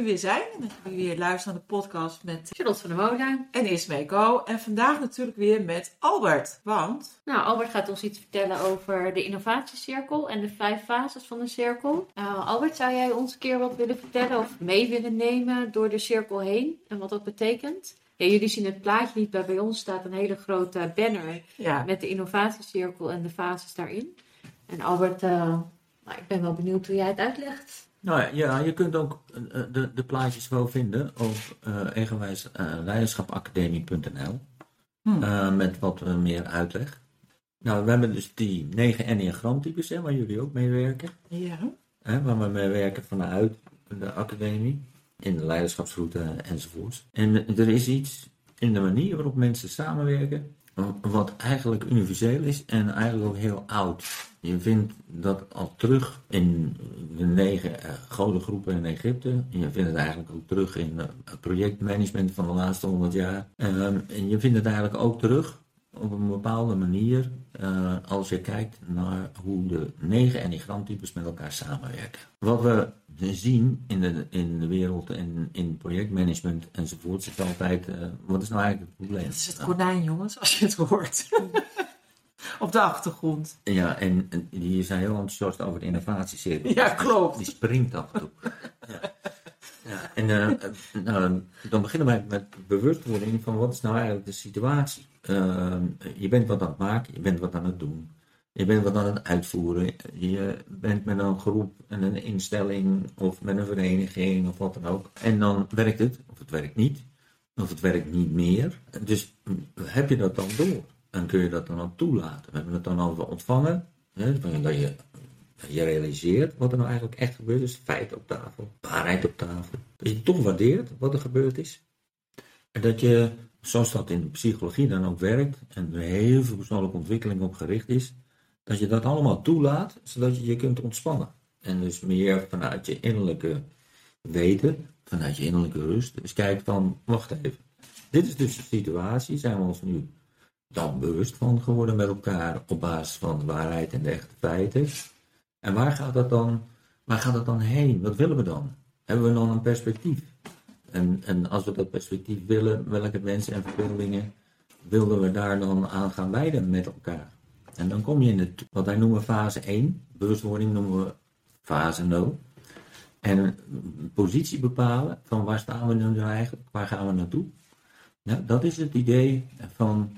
Jullie weer zijn en dat jullie weer luisteren naar de podcast met Charlotte van der Molen. en Ismeeko. En vandaag natuurlijk weer met Albert, want Nou, Albert gaat ons iets vertellen over de innovatiecirkel en de vijf fases van de cirkel. Nou, Albert, zou jij ons een keer wat willen vertellen of mee willen nemen door de cirkel heen en wat dat betekent? Ja, jullie zien het plaatje niet, maar bij ons staat een hele grote banner ja, met de innovatiecirkel en de fases daarin. En Albert, eh, nou, ik ben wel benieuwd hoe jij het uitlegt. Nou ja, ja, je kunt ook eh, de, de plaatjes wel vinden op uh, eigenwijs eh, leiderschapacademie.nl Hm. eh, met wat eh, meer uitleg. Nou, we hebben dus die negen enneagramtypes, hè, waar jullie ook mee werken. ja. Hè, waar we mee werken vanuit de academie, in de leiderschapsroute enzovoorts. En er is iets in de manier waarop mensen samenwerken, wat eigenlijk universeel is en eigenlijk ook heel oud. Je vindt dat al terug in de negen eh, godengroepen in Egypte. Je vindt het eigenlijk ook terug in eh, het projectmanagement van de laatste honderd jaar. Ehm, en je vindt het eigenlijk ook terug op een bepaalde manier eh, als je kijkt naar hoe de negen enigramtypes met elkaar samenwerken. Wat we zien in de, in de wereld en in projectmanagement enzovoort is altijd, eh, wat is nou eigenlijk het probleem? Het is het konijn, jongens, als je het hoort. Op de achtergrond. Ja, en, en die zijn heel enthousiast over de innovatiecirkel. Ja, klopt. Die springt af en toe. ja. Ja, en eh, eh, nou, dan beginnen wij met bewustwording van wat is nou eigenlijk de situatie. Ehm, je bent wat aan het maken, je bent wat aan het doen. Je bent wat aan het uitvoeren. Je bent met een groep en een instelling of met een vereniging of wat dan ook. En dan werkt het, of het werkt niet, of het werkt niet meer. Dus heb je dat dan door? En kun je dat dan ook toelaten? We hebben het dan over ontvangen. Hè, dat je je realiseert wat er nou eigenlijk echt gebeurd is. Feiten op tafel, waarheid op tafel. Dat je toch waardeert wat er gebeurd is. En dat je, zoals dat in de psychologie dan ook werkt, en er heel veel persoonlijke ontwikkeling op gericht is, dat je dat allemaal toelaat, zodat je je kunt ontspannen. En dus meer vanuit je innerlijke weten, vanuit je innerlijke rust. Dus kijk van, wacht even. Dit is dus de situatie, zijn we ons nu dan bewust van geworden met elkaar op basis van de waarheid en de echte feiten. En waar gaat dat dan, waar gaat dat dan heen? Wat willen we dan? Hebben we dan een perspectief? En, en als we dat perspectief willen, welke wensen en verbeeldingen wilden we daar dan aan gaan wijden met elkaar? En dan kom je in het, wat wij noemen fase 1, bewustwording noemen we fase 0. En positie bepalen van waar staan we nu eigenlijk, waar gaan we naartoe? Ja, dat is het idee van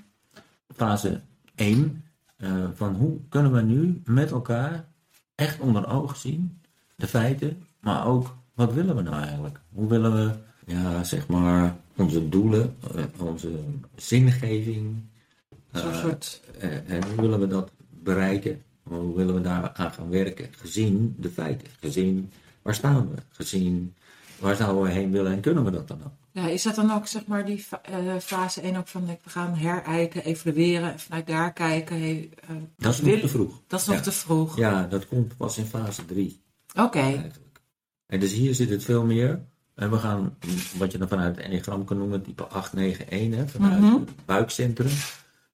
fase 1, eh, van hoe kunnen we nu met elkaar echt onder ogen zien, de feiten, maar ook wat willen we nou eigenlijk? Hoe willen we, ja, zeg maar, onze doelen, eh, onze zingeving, Zo'n eh, soort... eh, en hoe willen we dat bereiken? Hoe willen we daar aan gaan werken? Gezien de feiten, gezien waar staan we, gezien waar zouden we heen willen en kunnen we dat dan ook? Ja, is dat dan ook, zeg maar, die eh, fase 1 ook van, we gaan herijken, evalueren en vanuit daar kijken? Hey, eh, Dat is nog te vroeg. Dat is nog Ja. te vroeg. Ja, dat komt pas in fase 3. Oké. En dus hier zit het veel meer. En we gaan, wat je dan vanuit het enneagram kan noemen, type 891, hè, vanuit Mhm. het buikcentrum.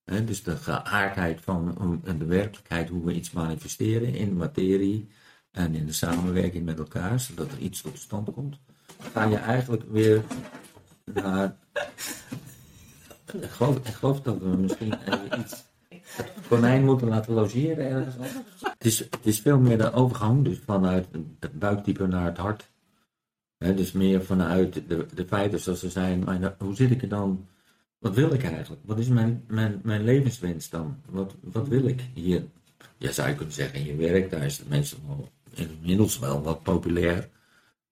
Hè, dus de geaardheid van de werkelijkheid, hoe we iets manifesteren in de materie en in de samenwerking met elkaar, zodat er iets tot stand komt. Ga je eigenlijk weer naar. Ik geloof, ik geloof dat we misschien iets. Het konijn moeten laten logeren ergens. Het is, het is veel meer de overgang, dus vanuit het buiktype naar het hart. Dus meer vanuit de, de feiten zoals ze zijn. Maar hoe zit ik er dan? Wat wil ik eigenlijk? Wat is mijn, mijn, mijn levenswens dan? Wat, wat wil ik hier? Ja, zou je kunnen zeggen, in je werk, daar is het mensen wel inmiddels wel wat populair.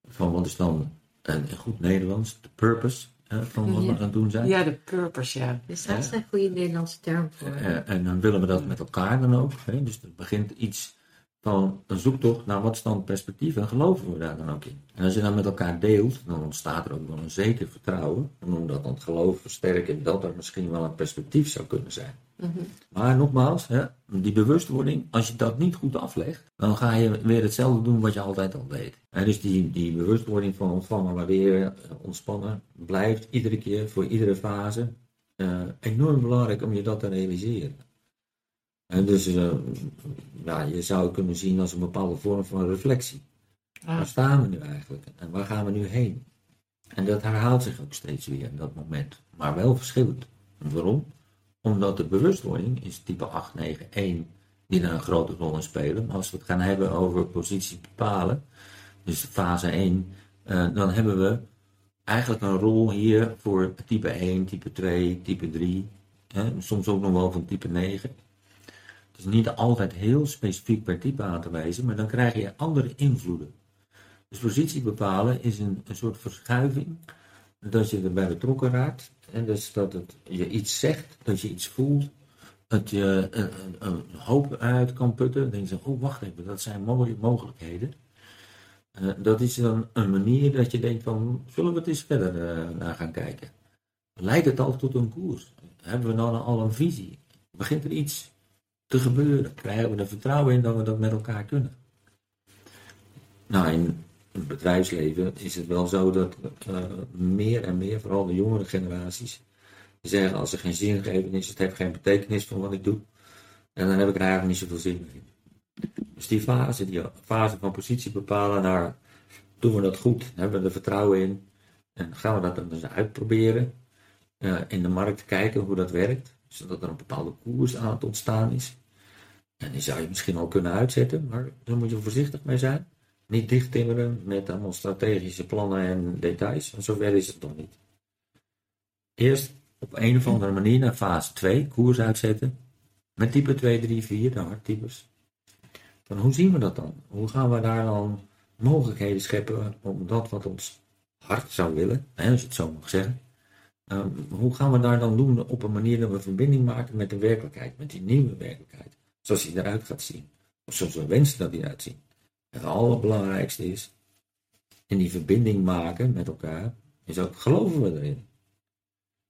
Van wat is dan een, in goed Nederlands, de purpose hè, van wat we aan het doen zijn. Ja, de purpose, ja. Dus daar is een goede Nederlandse term voor. Eh, en dan willen we dat met elkaar dan ook. Hè? Dus er begint iets van een zoektocht naar wat is dan perspectief en geloven we daar dan ook in. En als je dat met elkaar deelt, dan ontstaat er ook wel een zeker vertrouwen. We noemen dat dan het geloof versterken dat er misschien wel een perspectief zou kunnen zijn. Mhm. Maar nogmaals, hè, die bewustwording, als je dat niet goed aflegt, dan ga je weer hetzelfde doen wat je altijd al deed. En dus die, die bewustwording van ontvangen, waarderen, eh, ontspannen, blijft iedere keer voor iedere fase eh, enorm belangrijk om je dat te realiseren. En dus eh, ja, je zou het kunnen zien als een bepaalde vorm van reflectie. Ah, Waar staan we nu eigenlijk? En waar gaan we nu heen? En dat herhaalt zich ook steeds weer in dat moment. Maar wel verschillend. En waarom? Omdat de bewustwording is type 8, 9, 1 die daar een grote rol in spelen. Maar als we het gaan hebben over positie bepalen, dus fase 1, eh, dan hebben we eigenlijk een rol hier voor type 1, type 2, type 3. Hè, soms ook nog wel van type 9. Is niet altijd heel specifiek per type aan te wijzen, maar dan krijg je andere invloeden. Dus positie bepalen is een, een soort verschuiving, dat je erbij betrokken raakt. En dus dat het, je iets zegt, dat je iets voelt, dat je een, een, een hoop uit kan putten. Dan denk je, oh wacht even, dat zijn mooie mogelijkheden. Eh, dat is dan een manier dat je denkt van, zullen we het eens verder eh, naar gaan kijken? Leidt het al tot een koers? Hebben we dan al een visie? Begint er iets te gebeuren? Krijgen we er vertrouwen in dat we dat met elkaar kunnen? Nou, in het bedrijfsleven is het wel zo dat eh, meer en meer, vooral de jongere generaties, die zeggen als er geen zingeving is, het heeft geen betekenis van wat ik doe, en dan heb ik er eigenlijk niet zoveel zin in. Dus die fase, die fase van positie bepalen naar, doen we dat goed, hebben we er vertrouwen in, en gaan we dat dan eens uitproberen, eh, in de markt kijken hoe dat werkt, zodat er een bepaalde koers aan het ontstaan is. En die zou je misschien al kunnen uitzetten, maar daar moet je voorzichtig mee zijn. Niet dichttimmeren met allemaal strategische plannen en details. En zover is het nog niet. Eerst op een of andere manier naar fase 2, koers uitzetten. Met type 2, 3, 4, de harttypes. Van hoe zien we dat dan? Hoe gaan we daar dan mogelijkheden scheppen om dat wat ons hart zou willen, hè, als je het zo mag zeggen. Ehm, hoe gaan we daar dan doen op een manier dat we verbinding maken met de werkelijkheid, met die nieuwe werkelijkheid, zoals die eruit gaat zien. Of zoals we wensen dat die eruit ziet. Het allerbelangrijkste is, in die verbinding maken met elkaar, is ook geloven we erin.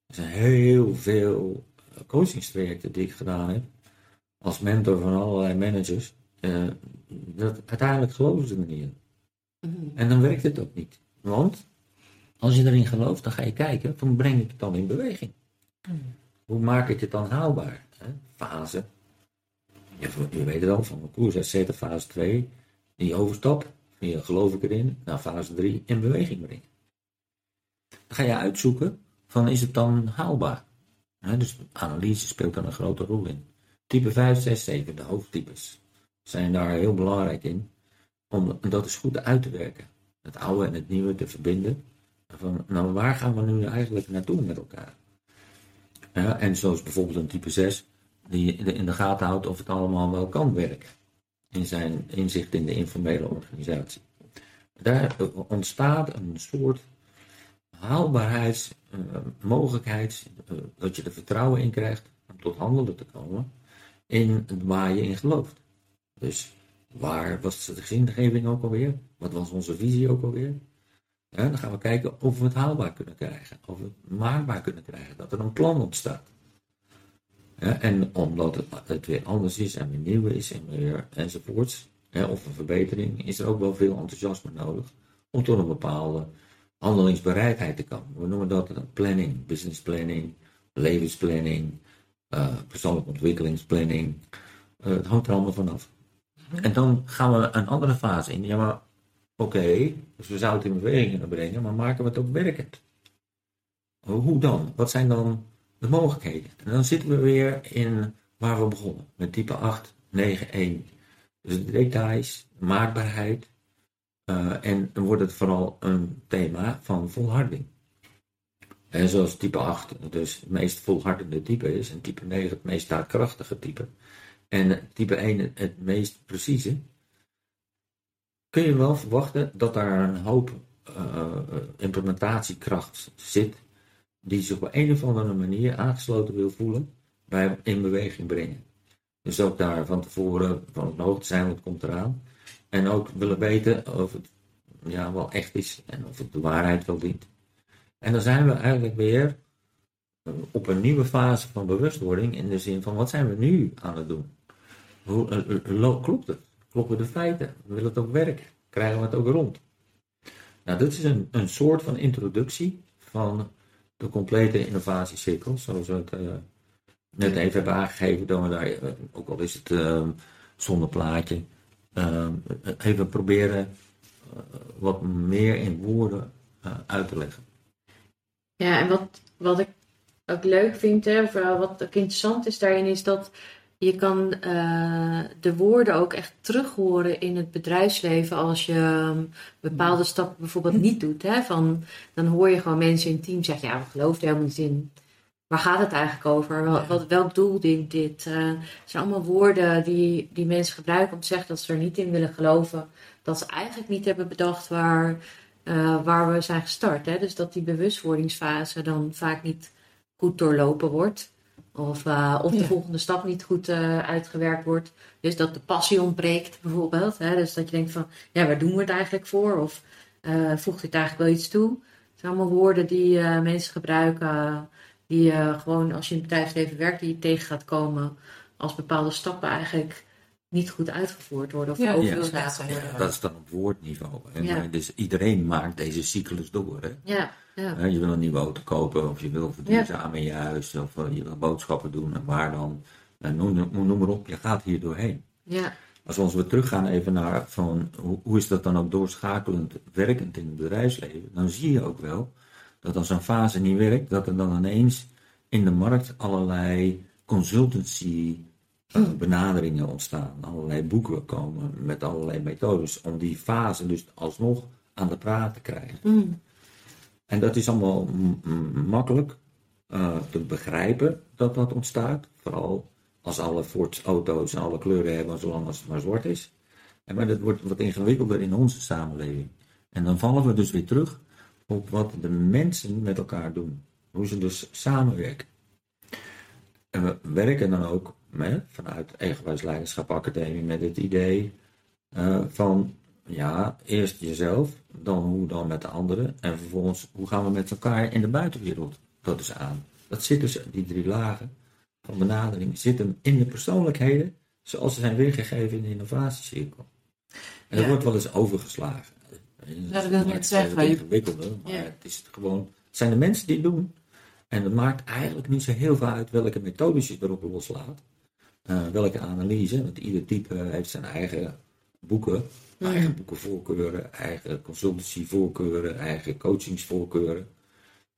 Er zijn heel veel eh, coachingstrajecten die ik gedaan heb, als mentor van allerlei managers. eh, dat, uiteindelijk geloven ze er niet in. Mhm. En dan werkt het ook niet. Want als je erin gelooft, dan ga je kijken, van breng ik het dan in beweging? Hoe maak ik het dan haalbaar? Hè? Fase. Je, je weet het al, van de koers uitzetten, fase 2. Die overstap, hier geloof ik erin. naar fase 3, in beweging brengen. Dan ga je uitzoeken, van is het dan haalbaar? Hè, dus analyse speelt daar een grote rol in. Type 5, 6, 7, de hoofdtypes, zijn daar heel belangrijk in. Om dat eens goed uit te werken. Het oude en het nieuwe te verbinden. Van, nou, waar gaan we nu eigenlijk naartoe met elkaar? En zoals bijvoorbeeld een type 6, die in de gaten houdt of het allemaal wel kan werken. In zijn inzicht in de informele organisatie. Daar ontstaat een soort haalbaarheids, eh, eh, dat je er vertrouwen in krijgt om tot handelen te komen in waar je in gelooft. Dus waar was de zingeving ook alweer? Wat was onze visie ook alweer? Ja, dan gaan we kijken of we het haalbaar kunnen krijgen, of we het maakbaar kunnen krijgen, dat er een plan ontstaat. Ja, en omdat het, weer anders is en weer nieuw is en weer enzovoorts, of een verbetering, is er ook wel veel enthousiasme nodig om tot een bepaalde handelingsbereidheid te komen. We noemen dat planning, business planning, levensplanning, eh, persoonlijke ontwikkelingsplanning. Eh, het hangt er allemaal vanaf. En dan gaan we een andere fase in. Ja, maar oké, dus we zouden het in beweging kunnen brengen, maar maken we het ook werkend? Hoe dan? Wat zijn dan de mogelijkheden? En dan zitten we weer in waar we begonnen, met type 8, 9, 1. Dus de details, maakbaarheid. eh, en wordt het vooral een thema van volharding. En zoals type 8 dus het meest volhardende type is, en type 9 het meest daadkrachtige type, en type 1 het- het meest precieze, kun je wel verwachten dat daar een hoop eh, implementatiekracht zit, die zich op een of andere manier aangesloten wil voelen bij in beweging brengen. Dus ook daar van tevoren van de hoogte zijn wat komt eraan. En ook willen weten of het ja, wel echt is en of het de waarheid wel dient. En dan zijn we eigenlijk weer op een nieuwe fase van bewustwording in de zin van wat zijn we nu aan het doen? Hoe, uh, klopt het? Kloppen de feiten? Wil het ook werken? Krijgen we het ook rond? Nou, dit is een, een soort van introductie van de complete innovatiecirkel, zoals we het uh, net even hebben aangegeven, dat we daar, ook al is het zonder plaatje, even proberen wat meer in woorden uit te leggen. Ja, en wat, wat ik ook leuk vind, hè, of wat ook interessant is daarin, is dat je kan uh, de woorden ook echt terug horen in het bedrijfsleven als je um, bepaalde stappen bijvoorbeeld niet doet. Hè? Van, dan hoor je gewoon mensen in het team zeggen, ja, we geloven er helemaal niet in. Waar gaat het eigenlijk over? Wat, welk doel dient dit? Uh, het zijn allemaal woorden die, die mensen gebruiken om te zeggen dat ze er niet in willen geloven. Dat ze eigenlijk niet hebben bedacht waar, uh, waar we zijn gestart. Hè? Dus dat die bewustwordingsfase dan vaak niet goed doorlopen wordt. Of, uh, of de volgende stap niet goed uh, uitgewerkt wordt. Dus dat de passie ontbreekt bijvoorbeeld. Hè? Dus dat je denkt van, ja, waar doen we het eigenlijk voor? Of uh, voegt dit eigenlijk wel iets toe? Het zijn allemaal woorden die mensen gebruiken. Die gewoon als je in het bedrijfsleven werkt, die je tegen gaat komen. Als bepaalde stappen eigenlijk niet goed uitgevoerd worden of ja, overgeslagen ja, worden. dat is dan op woordniveau. Ja. Dus iedereen maakt deze cyclus door. Hè? Ja, ja. Je wil een nieuwe auto kopen of je wil verduurzamen in je huis of je wil boodschappen doen en waar dan. Noem, noem maar op, je gaat hier doorheen. Ja. Als we ons weer teruggaan even naar van hoe, hoe is dat dan ook doorschakelend werkend in het bedrijfsleven, dan zie je ook wel dat als een fase niet werkt, dat er dan ineens in de markt allerlei consultancy benaderingen ontstaan. Allerlei boeken komen met allerlei methodes om die fase dus alsnog aan de praat te krijgen. Mm. En dat is allemaal makkelijk uh, te begrijpen dat dat ontstaat. Vooral als alle Ford auto's en alle kleuren hebben, zolang als het maar zwart is. En maar dat wordt wat ingewikkelder in onze samenleving. En dan vallen we dus weer terug op wat de mensen met elkaar doen. Hoe ze dus samenwerken. En we werken dan ook met, vanuit Eigenwijs Leiderschap Academie met het idee uh, van ja, eerst jezelf, dan hoe dan met de anderen en vervolgens hoe gaan we met elkaar in de buitenwereld dat is aan. Dat zit dus, die drie lagen van benadering zitten in de persoonlijkheden zoals ze zijn weergegeven in de innovatiecirkel. En dat wordt wel eens overgeslagen. Dat wil ik net zeggen. Het ingewikkelder, maar ja. het, is gewoon, het zijn de mensen die het doen. En het maakt eigenlijk niet zo heel veel uit welke methodes je erop loslaat. Uh, welke analyse, want ieder type heeft zijn eigen boeken, mm. eigen boekenvoorkeuren, eigen consultancyvoorkeuren, eigen coachingsvoorkeuren.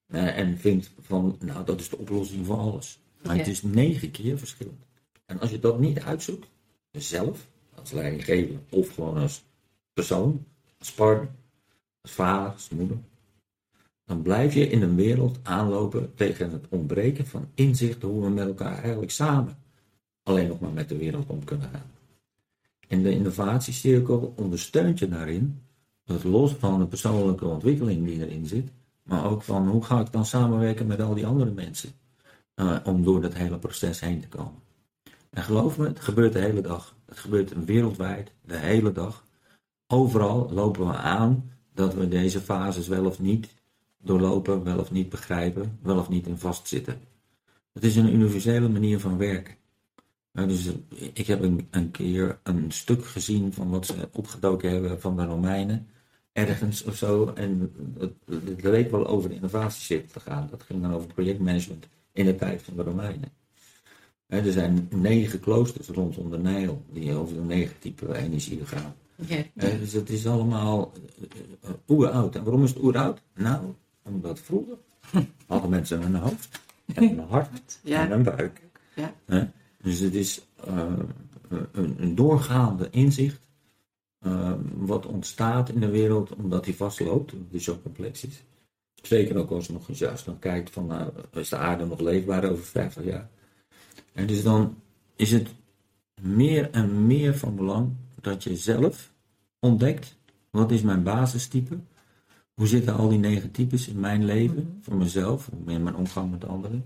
Uh, en vindt van, nou dat is de oplossing voor alles. Maar het is negen keer verschillend. En als je dat niet uitzoekt, zelf, als leidinggever of gewoon als persoon, als partner, als vader, als moeder, dan blijf je in een wereld aanlopen tegen het ontbreken van inzicht hoe we met elkaar eigenlijk samen alleen nog maar met de wereld om kunnen gaan. En de innovatiecirkel ondersteunt je daarin, het los van de persoonlijke ontwikkeling die erin zit, maar ook van hoe ga ik dan samenwerken met al die andere mensen uh, om door dat hele proces heen te komen. En geloof me, het gebeurt de hele dag. Het gebeurt wereldwijd, de hele dag. Overal lopen we aan dat we deze fases wel of niet doorlopen, wel of niet begrijpen, wel of niet in vastzitten. Het is een universele manier van werken. Dus ik heb een, een, keer een stuk gezien van wat ze opgedoken hebben van de Romeinen, ergens of zo. En het, het leek wel over de innovatieship te gaan. Dat ging dan over projectmanagement in de tijd van de Romeinen. er zijn negen kloosters rondom de Nijl die over de negen type energie gaan. Ja. dus het is allemaal uh, oeroud. En waarom is het oeroud? Nou, omdat vroeger hadden mensen een hoofd en een hart en een buik. Ja. Dus het is uh, een, een, doorgaande inzicht uh, wat ontstaat in de wereld omdat die vastloopt, die zo complex is. Zeker ook als je nog eens juist dan kijkt van uh, is de aarde nog leefbaar over 50 jaar. En dus dan is het meer en meer van belang dat je zelf ontdekt wat is mijn basistype hoe zitten al die negen types in mijn leven, voor mezelf, in mijn omgang met anderen?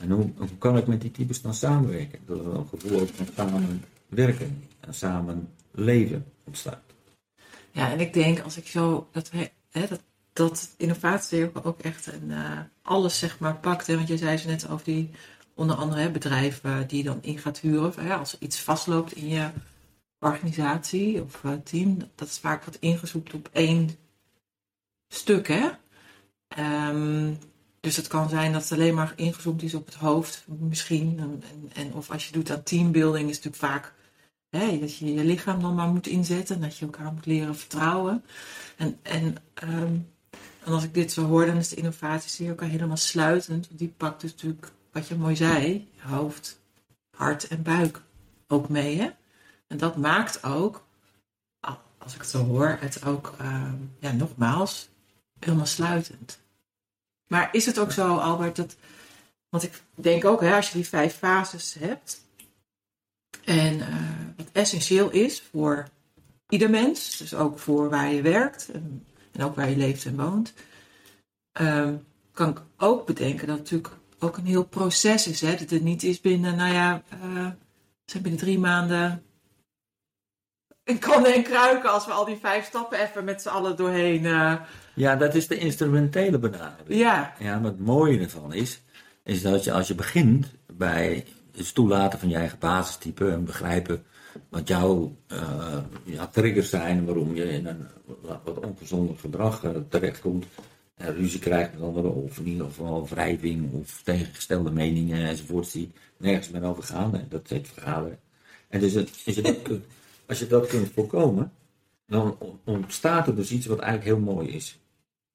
En hoe, kan ik met die types dan samenwerken? Dat er een gevoel ook van samen werken en samen leven ontstaat. Ja, en ik denk als ik zo dat, hè, dat, dat innovatiecirkel ook echt een, uh, alles zeg maar pakt. Want je zei ze net over die onder andere hè, bedrijven die dan in gaat huren. Hè, als iets vastloopt in je organisatie of uh, team, dat is vaak wat ingezoekt op één stuk. Hè? Um, dus het kan zijn dat het alleen maar ingezoomd is op het hoofd, misschien. En, en, of als je doet aan teambuilding, is het natuurlijk vaak hè, dat je je lichaam dan maar moet inzetten. En dat je elkaar moet leren vertrouwen. En, en, um, en als ik dit zo hoor, dan is de innovatie ook helemaal sluitend. Die pakt dus natuurlijk, wat je mooi zei, hoofd, hart en buik ook mee. Hè? En dat maakt ook, als ik het zo hoor, het ook, um, ja, nogmaals, helemaal sluitend. Maar is het ook zo, Albert, dat. Want ik denk ook, hè, als je die vijf fases hebt. En uh, wat essentieel is voor ieder mens, dus ook voor waar je werkt en, ook waar je leeft en woont. Um, kan ik ook bedenken dat het natuurlijk ook een heel proces is. Hè? Dat het niet is binnen, nou ja, uh, zijn binnen drie maanden en kannen en kruiken als we al die vijf stappen even met z'n allen doorheen. Uh... Ja, dat is de instrumentele benadering. Ja. Ja, wat het mooie ervan is, is dat je als je begint bij het toelaten van je eigen basistype en begrijpen wat jouw uh, ja, triggers zijn, waarom je in een wat ongezonder gedrag uh, terechtkomt, uh, ruzie krijgt met anderen, of in ieder geval wrijving of tegengestelde meningen enzovoort, die nergens meer over gaan. Hè, dat heet vergaderen. En dus het als je dat kunt voorkomen, dan ontstaat er dus iets wat eigenlijk heel mooi is.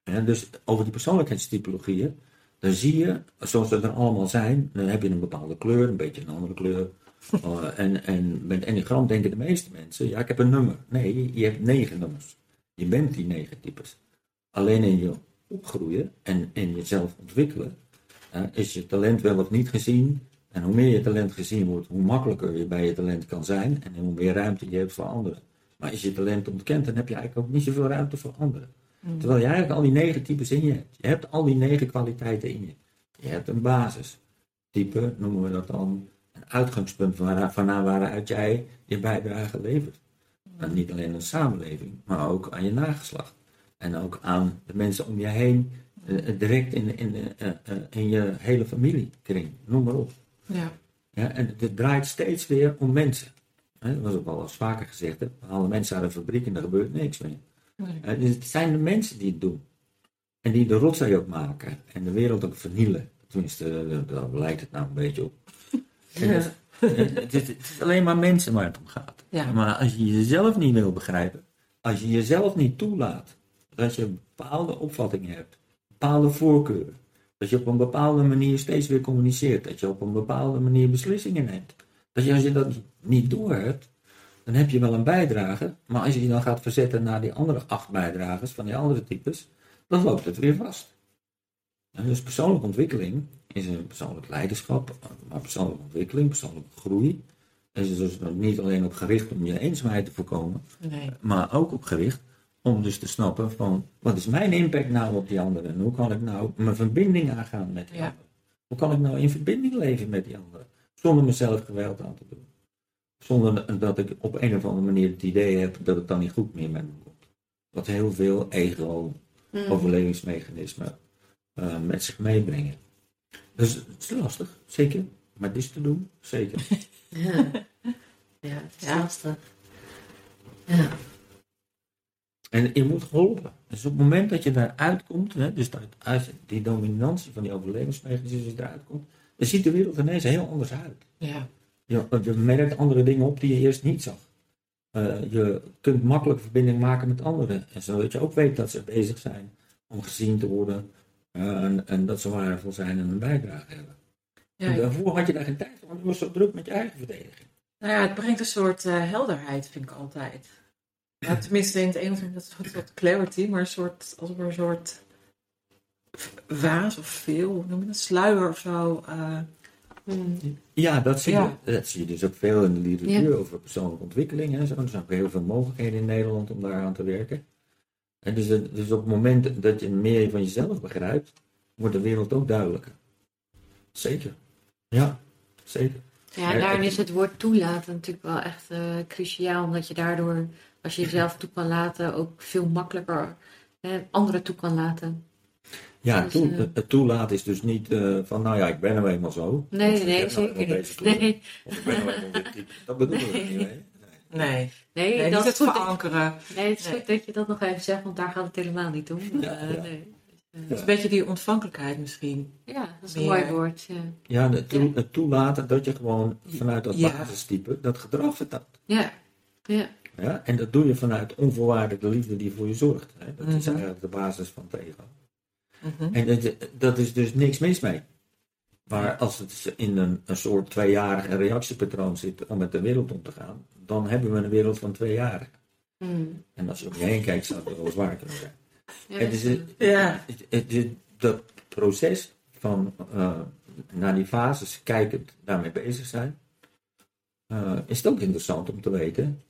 En dus over die persoonlijkheidstypologieën, dan zie je, zoals ze er allemaal zijn, dan heb je een bepaalde kleur, een beetje een andere kleur. Uh, en, en met enneagram denken de meeste mensen, ja, ik heb een nummer. Nee, je hebt negen nummers. Je bent die negen types. Alleen in je opgroeien en in jezelf ontwikkelen, uh, is je talent wel of niet gezien, en hoe meer je talent gezien wordt, hoe makkelijker je bij je talent kan zijn en hoe meer ruimte je hebt voor anderen. Maar als je talent ontkent, dan heb je eigenlijk ook niet zoveel ruimte voor anderen. Mm. Terwijl je eigenlijk al die negen types in je hebt. Je hebt al die negen kwaliteiten in je. Je hebt een basistype, noemen we dat dan, een uitgangspunt van, van waaruit jij je bijdrage levert. En niet alleen aan de samenleving, maar ook aan je nageslacht. En ook aan de mensen om je heen, eh, direct in, in, uh, uh, in je hele familiekring, noem maar op. Ja. Ja, en het draait steeds weer om mensen. dat was ook al eens vaker gezegd. Hè? We halen mensen uit een fabriek en er gebeurt niks meer. Het zijn de mensen die het doen. En die de rotzooi ook maken. En de wereld ook vernielen. Tenminste, daar lijkt het nou een beetje op. Ja. Het, het, is, het, is, alleen maar mensen waar het om gaat. Ja. Maar als je jezelf niet wil begrijpen. Als je jezelf niet toelaat. Dat je een bepaalde opvattingen hebt. Bepaalde voorkeuren. Dat je op een bepaalde manier steeds weer communiceert. Dat je op een bepaalde manier beslissingen neemt. Dat je als je dat niet doorhebt, dan heb je wel een bijdrage. Maar als je je dan gaat verzetten naar die andere acht bijdragers van die andere types, dan loopt het weer vast. En dus persoonlijke ontwikkeling is een persoonlijk leiderschap, maar persoonlijke ontwikkeling, persoonlijke groei. is dus niet alleen op gericht om je eenzaamheid te voorkomen, nee. maar ook op gericht om dus te snappen van, wat is mijn impact nou op die anderen? En hoe kan ik nou mijn verbinding aangaan met die ja. anderen? Hoe kan ik nou in verbinding leven met die anderen? Zonder mezelf geweld aan te doen. Zonder dat ik op een of andere manier het idee heb dat het dan niet goed meer met me komt. Wat heel veel ego-overlevingsmechanismen uh, met zich meebrengen. Dus het is lastig, zeker. Maar dit is te doen, zeker. ja, ja het is lastig. Ja. En je moet geholpen. Dus op het moment dat je daaruit komt, hè, dus dat uit die dominantie van die overlevingsmechanismen eruit komt, dan ziet de wereld ineens heel anders uit. Ja. Je, je merkt andere dingen op die je eerst niet zag. Uh, je kunt makkelijk verbinding maken met anderen. En zodat je ook weet dat ze bezig zijn om gezien te worden. Uh, en, en, dat ze waardevol zijn en een bijdrage hebben. Ja, en daarvoor had je daar geen tijd voor, want je was zo druk met je eigen verdediging. Nou ja, het brengt een soort uh, helderheid, vind ik altijd. Tenminste in het Engels dat is een soort clarity, maar een soort, als een soort vaas of veel, hoe noem je dat, sluier of zo. Uh, ja, dat zie, ja. Je, dat zie je dus ook veel in de literatuur ja. over persoonlijke ontwikkeling. En zo. Er zijn ook heel veel mogelijkheden in Nederland om daaraan te werken. En dus, dus op het moment dat je meer van jezelf begrijpt, wordt de wereld ook duidelijker. Zeker. Ja, zeker. Ja, en daarin is het woord toelaten natuurlijk wel echt eh, cruciaal. Omdat je daardoor, als je jezelf toe kan laten, ook veel makkelijker eh, anderen toe kan laten. Ja, Dus, toe- eh, het toelaten is dus niet eh, van, nou ja, ik ben nou eenmaal zo. Nee, nee, nou zeker niet. Nee, Of ik ben nou eenmaal dit type. Dat bedoelen we Nee. niet mee. Nee, nee, nee dat is goed. verankeren. Nee, het is Nee. goed dat je dat nog even zegt, want daar gaat het helemaal niet om. Ja, Eh, ja. nee. Het is een beetje die ontvankelijkheid misschien. Ja, dat is een Meer- mooi woord. Ja, Ja, het, toe- het toelaten dat je gewoon vanuit dat Ja. basistype dat gedrag vertaalt. ja. ja. Ja? En dat doe je vanuit onvoorwaardelijke liefde die voor je zorgt. Hè? Dat is Mhm. eigenlijk de basis van het ego. Mhm. En dat, dat is dus niks mis mee. Maar als het in een, een soort tweejarige reactiepatroon zit om met de wereld om te gaan, dan hebben we een wereld van tweejarigen. Mm. En als je om je heen kijkt, zou het wel zwaar kunnen zijn. Ja, En dus Ja. het, het- het- dat proces van eh, naar die fases kijkend daarmee bezig zijn, eh, is het ook interessant om te weten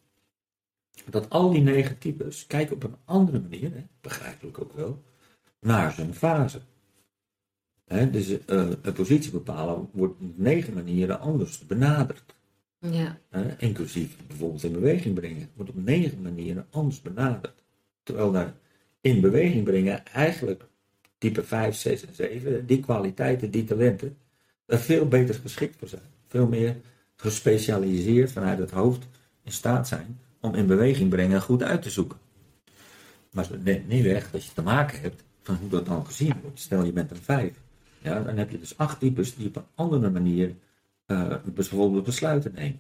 dat al die negen types kijken op een andere manier, hè, begrijpelijk ook wel, naar zijn fase. Dus eh, een positie bepalen wordt op negen manieren anders benaderd. ja. Inclusief bijvoorbeeld in beweging brengen, wordt op negen manieren anders benaderd. Terwijl daar in beweging brengen eigenlijk type 5, 6 en 7, die kwaliteiten, die talenten, er veel beter geschikt voor zijn. Veel meer gespecialiseerd vanuit het hoofd in staat zijn om in beweging brengen goed uit te zoeken. Maar het neemt niet weg dat je te maken hebt van hoe dat dan gezien wordt. Stel je bent een 5. Ja, dan heb je dus acht types die op een andere manier eh, bijvoorbeeld besluiten nemen.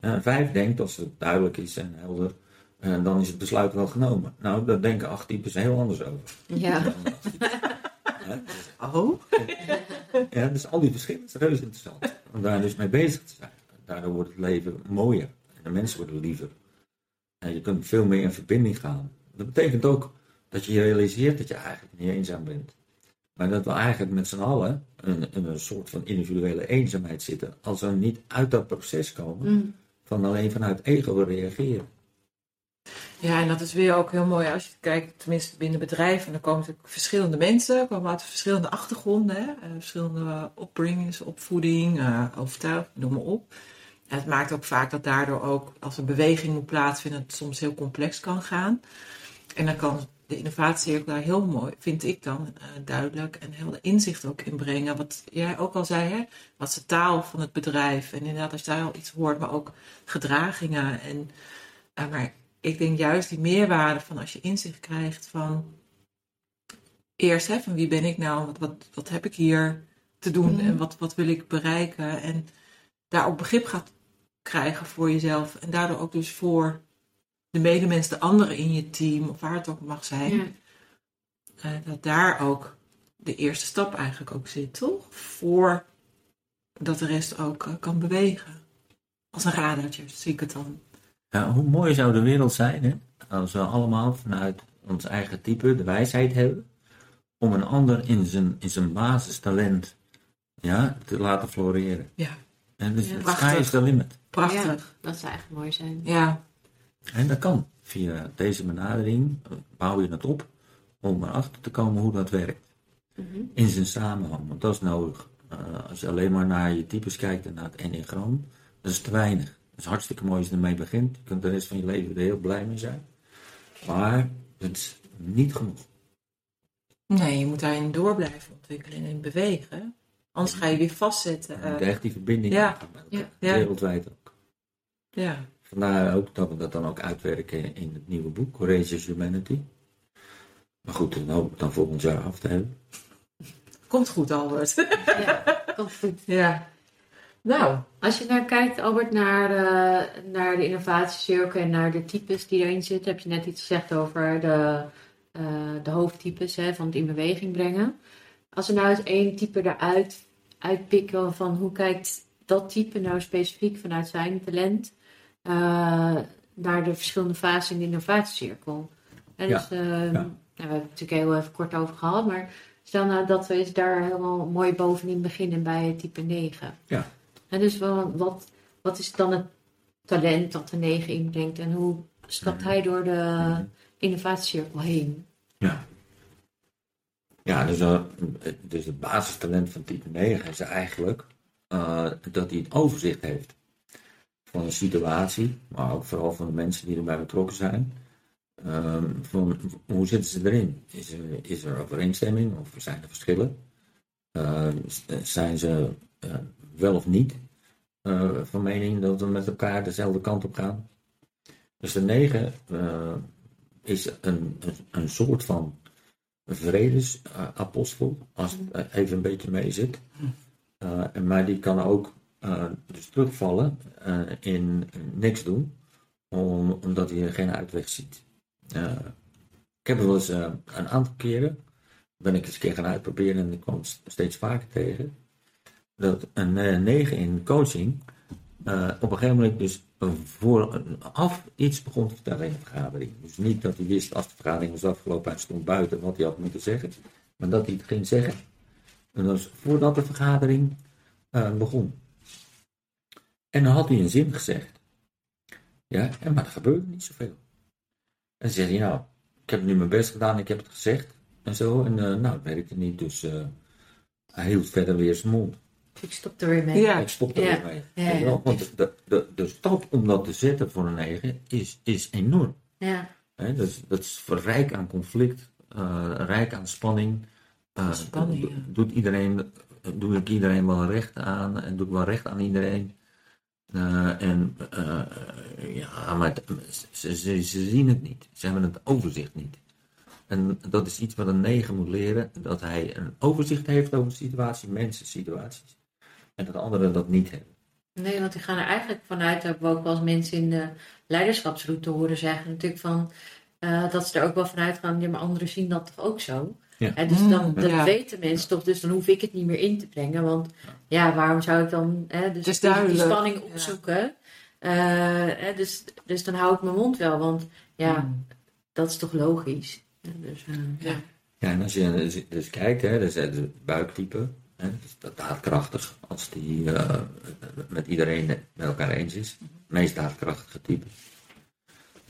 Ja, Een 5 denkt als het duidelijk is en helder, eh, dan is het besluit wel genomen. Nou, daar denken acht types heel anders over. Ja. Types. Hè? Oh. Ja, dus al die verschillen is reuze interessant. Om daar dus mee bezig te zijn. Daardoor wordt het leven mooier. En de mensen worden liever. En je kunt veel meer in verbinding gaan. Dat betekent ook dat je realiseert dat je eigenlijk niet eenzaam bent. Maar dat we eigenlijk met z'n allen in, in een soort van individuele eenzaamheid zitten. Als we niet uit dat proces komen Mm. van alleen vanuit ego reageren. Ja, en dat is weer ook heel mooi als je kijkt, tenminste binnen bedrijven, dan komen natuurlijk verschillende mensen, komen uit verschillende achtergronden, hè? eh, verschillende opbringings, opvoeding, eh overtuiging, noem maar op. En het maakt ook vaak dat daardoor ook, als een beweging moet plaatsvinden, het soms heel complex kan gaan. En dan kan de innovatiecirkel daar heel mooi, vind ik dan, eh, duidelijk en heel de inzicht ook in brengen. Wat jij ook al zei, hè? wat is de taal van het bedrijf? En inderdaad, als je daar al iets hoort, maar ook gedragingen. En, eh, maar ik denk juist die meerwaarde van als je inzicht krijgt van eerst hè, van wie ben ik nou, wat, wat, wat heb ik hier te doen Mhm. en wat, wat wil ik bereiken en daar ook begrip gaat krijgen voor jezelf en daardoor ook dus voor de medemens, de anderen in je team of waar het ook mag zijn, Ja. eh, dat daar ook de eerste stap eigenlijk ook zit, toch? Voor dat de rest ook eh, kan bewegen. Als een radertje, zie ik het dan. Ja, hoe mooi zou de wereld zijn hè, als we allemaal vanuit ons eigen type de wijsheid hebben om een ander in zijn, in zijn basistalent ja, te laten floreren. Ja, En dus Ja. de sky is the limit. prachtig. Dat zou echt mooi zijn. Ja, En dat kan. Via deze benadering bouw je het op om erachter te komen hoe dat werkt. Mhm. In zijn samenhang, want dat is nodig. Eh, als je alleen maar naar je types kijkt en naar het enneagram, dat is te weinig. Het is hartstikke mooi als je ermee begint. Je kunt de rest van je leven er heel blij mee zijn. Maar het is niet genoeg. nee, je moet daarin door blijven ontwikkelen en in bewegen. Anders ga je weer vastzetten. Je moet eh, die verbinding ja. Ja. Wereldwijd ook. ja. Vandaar ook dat we dat dan ook uitwerken in het nieuwe boek, Courageous Humanity. Maar goed, dan hoop ik dan volgend jaar af te hebben. Komt goed, Albert. Ja, komt goed. ja. Nou, Als je nou kijkt, Albert, naar de, naar de innovatiecirkel en naar de types die erin zitten, heb je net iets gezegd over de, eh, de hoofdtypes hè, van het in beweging brengen. Als we nou eens één type eruit uitpikken van hoe kijkt dat type nou specifiek vanuit zijn talent eh, naar de verschillende fases in de innovatiecirkel. En Ja, dus, eh, ja. nou, we hebben het natuurlijk heel even kort over gehad, maar stel nou dat we eens daar helemaal mooi bovenin beginnen bij type 9. Ja. En dus wat, wat is dan het talent dat de 9 inbrengt en hoe stapt hij door de Mhm. innovatiecirkel heen? Ja. Ja, dus, eh, dus het basistalent van type 9 is eigenlijk eh, dat hij het overzicht heeft van een situatie, maar ook vooral van de mensen die erbij betrokken zijn. Ehm, van, hoe zitten ze erin? Is er, is er overeenstemming of zijn er verschillen? Ehm, zijn ze eh, wel of niet eh, van mening dat we met elkaar dezelfde kant op gaan? Dus de negen eh, is een, een, een soort van vredesapostel, als het even een beetje mee zit. Maar die kan ook uh, dus terugvallen uh, in niks doen, om, omdat hij geen uitweg ziet. ik heb wel eens een aantal keren, ben ik eens een keer gaan uitproberen en ik kwam steeds vaker tegen, dat een 9 in coaching op een gegeven moment dus vooraf iets begon te vertellen in de vergadering. Dus niet dat hij wist als de vergadering was afgelopen en stond buiten wat hij had moeten zeggen, maar dat hij het ging zeggen. En dat was voordat de vergadering begon. En dan had hij een zin gezegd. Ja, en, maar er gebeurde niet zoveel. En dan zei hij, nou, ik heb nu mijn best gedaan, ik heb het gezegd. En zo, en uh, nou, het werkte niet, dus uh, hij hield verder weer zijn mond. Ik stop er weer mee. Ja, ik stop er ja. weer mee. Ja, ja. Want de, de, de stap om dat te zetten voor een negen is, is enorm. Ja. He, dat, is, dat is rijk aan conflict, uh, rijk aan spanning. Uh, spanning ja. doet iedereen, doe ik iedereen wel recht aan en doe ik wel recht aan iedereen. Uh, en ja, maar ze, ze, zien het niet. Ze hebben het overzicht niet. En dat is iets wat een negen moet leren, dat hij een overzicht heeft over de situatie, mensen, situaties. En dat anderen dat niet hebben. Nee, want die gaan er eigenlijk vanuit, hebben we ook wel eens mensen in de leiderschapsroute horen zeggen, natuurlijk van, uh, dat ze er ook wel vanuit gaan, maar anderen zien dat toch ook zo. Ja. En dus dan dat ja. weten mensen toch, dus dan hoef ik het niet meer in te brengen. Want ja, waarom zou ik dan hè, dus die, spanning Ja. opzoeken? Eh, hè, dus, dus dan hou ik mijn mond wel, want ja, Mm. dat is toch logisch. Ja, dus, eh, ja. Ja, en als je dus, dus kijkt, hè, dus het buiktype, hè, dus dat daadkrachtig, als die eh, met iedereen het met elkaar eens is, meest daadkrachtige type.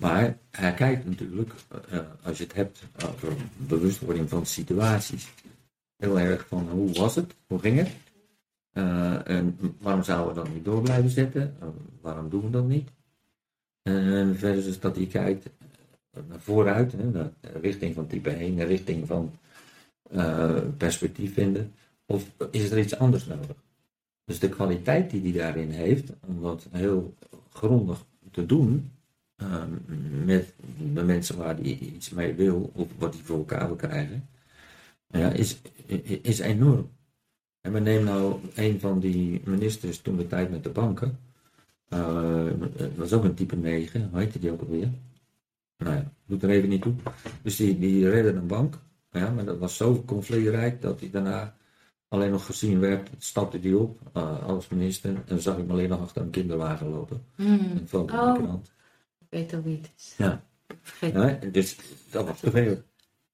Maar hij kijkt natuurlijk, eh, als je het hebt over bewustwording van situaties, heel erg van hoe was het, hoe ging het, Eh, en waarom zouden we dan niet door blijven zetten, Eh, waarom doen we dat niet. Versus dat hij kijkt naar vooruit, hè, naar richting van type 1, de richting van eh, perspectief vinden, of is er iets anders nodig? Dus de kwaliteit die hij daarin heeft, om dat heel grondig te doen, eh, met de mensen waar hij iets mee wil, of wat hij voor elkaar wil krijgen, ja, is, is enorm. En we nemen nou een van die ministers toen de tijd met de banken, eh, dat was ook een type 9, hoe heette die ook alweer? Nou ja, doet er even niet toe. Dus die, die redde een bank. Ja, maar dat was zo conflictrijk dat hij daarna alleen nog gezien werd. Stapte hij op uh, als minister en zag ik hem alleen nog achter een kinderwagen lopen. Hmm. En Oh. de krant. Weet wie het is. Ja. Vergeet. Ja, en dus dat was te veel.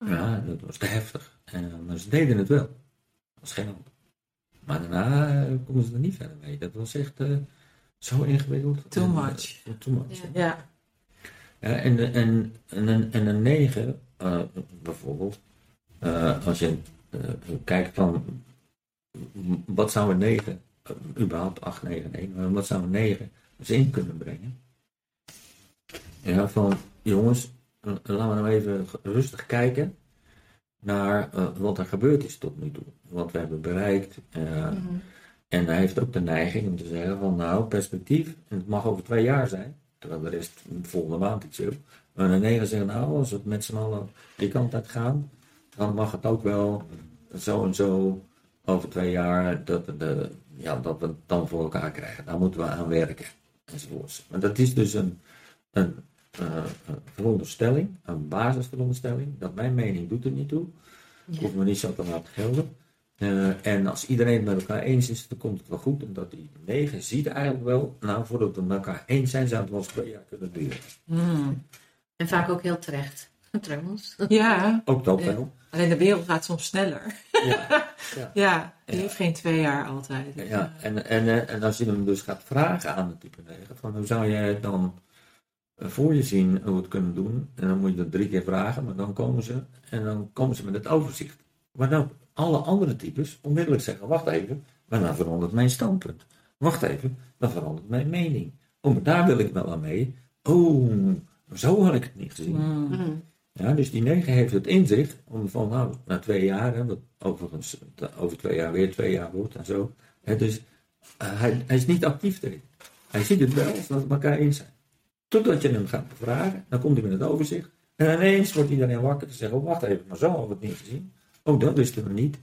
Ja, dat was te heftig. En, maar ze deden het wel. Dat was geen hand. Maar daarna konden ze er niet verder mee. Dat was echt eh, zo ingewikkeld. Too En, eh, much. too much. Ja. Ja. Ja, en, en, en, een, en een 9, eh, bijvoorbeeld, als je kijkt van wat zou een 9, eh, überhaupt 8, 9, 1, maar wat zou een 9 zin kunnen brengen? Ja, van jongens, eh, laten we nou even rustig kijken naar eh, wat er gebeurd is tot nu toe. Wat we hebben bereikt. eh, Mhm. en hij heeft ook de neiging om te zeggen van nou, perspectief, en het mag over twee jaar zijn, terwijl de rest volgende maand iets wil. Maar een negen zeggen nou, als we het met z'n allen die kant uit gaan, dan mag het ook wel zo en zo over twee jaar dat, de, ja, dat we het dan voor elkaar krijgen. Daar moeten we aan werken. Enzovoorts. Maar dat is dus een, een, eh, een veronderstelling, een basisveronderstelling, dat mijn mening doet er niet toe. Ja. Hoeft me niet zo te laten gelden. Eh, en als iedereen het met elkaar eens is, dan komt het wel goed. En dat die negen ziet eigenlijk wel, nou, voordat we het met elkaar eens zijn, zou het wel eens twee jaar kunnen duren. Mm. En vaak ook heel terecht, trouwens. ja, Ook dat Ja. wel. alleen de wereld gaat soms sneller. Ja, Ja, die Ja. heeft geen twee jaar altijd. ja. En, en, en als je hem dus gaat vragen aan de type 9, van hoe zou jij het dan voor je zien hoe we het kunnen doen? En dan moet je dat drie keer vragen, maar dan komen ze, en dan komen ze met het overzicht. Maar dan alle andere types onmiddellijk zeggen, wacht even, maar dan verandert mijn standpunt. Wacht even, dan verandert mijn mening. Oh, maar daar wil ik wel aan mee. Oh, zo had ik het niet gezien. Mm. Mm. Ja, dus die negen heeft het inzicht om van, nou, na twee jaar, hè, wat overigens over twee jaar weer twee jaar wordt en zo. Hè, dus eh, hij, hij is niet actief erin. Hij ziet het wel, dat het elkaar eens zijn. Totdat je hem gaat bevragen, dan komt hij met het overzicht. En ineens wordt iedereen wakker te zeggen, oh, wacht even, maar zo hadden we het niet gezien. Oh, dat wisten we niet.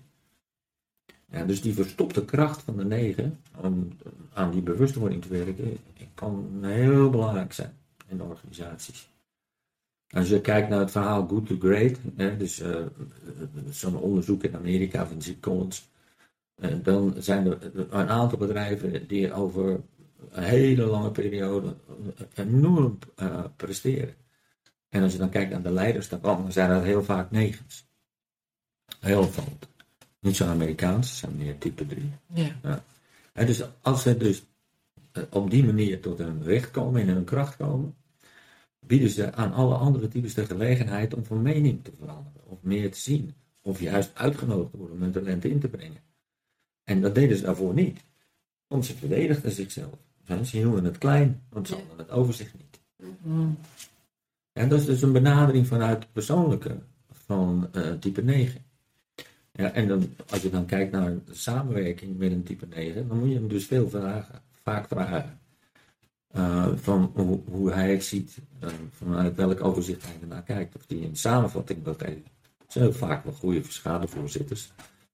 Ja, dus die verstopte kracht van de negen, om aan die bewustwording te werken, kan heel belangrijk zijn in organisaties. Als je kijkt naar het verhaal Good to Great, hè, dus eh, zo'n onderzoek in Amerika van Zip Collins, eh, dan zijn er een aantal bedrijven die over een hele lange periode enorm eh, presteren. En als je dan kijkt naar de leiders daarvan, dan zijn dat heel vaak negens. Heel opvallend. Niet zo Amerikaans, ze zijn meer type 3. Ja. En dus als ze dus eh, op die manier tot hun recht komen, in hun kracht komen, bieden ze aan alle andere types de gelegenheid om van mening te veranderen, of meer te zien, of juist uitgenodigd te worden om hun talenten in te brengen. En dat deden ze daarvoor niet, want ze verdedigden zichzelf. Ze hielden het klein, want ze hadden het overzicht niet. Mm. En dat is dus een benadering vanuit het persoonlijke van eh, type 9. Ja, en dan, als je dan kijkt naar de samenwerking met een type 9, dan moet je hem dus veel vragen, vaak vragen. Eh, van hoe, hoe hij het ziet, eh, vanuit welk overzicht hij ernaar kijkt. Of die een samenvatting dat heeft. Het zijn ook vaak wel goede schadevoorzitters.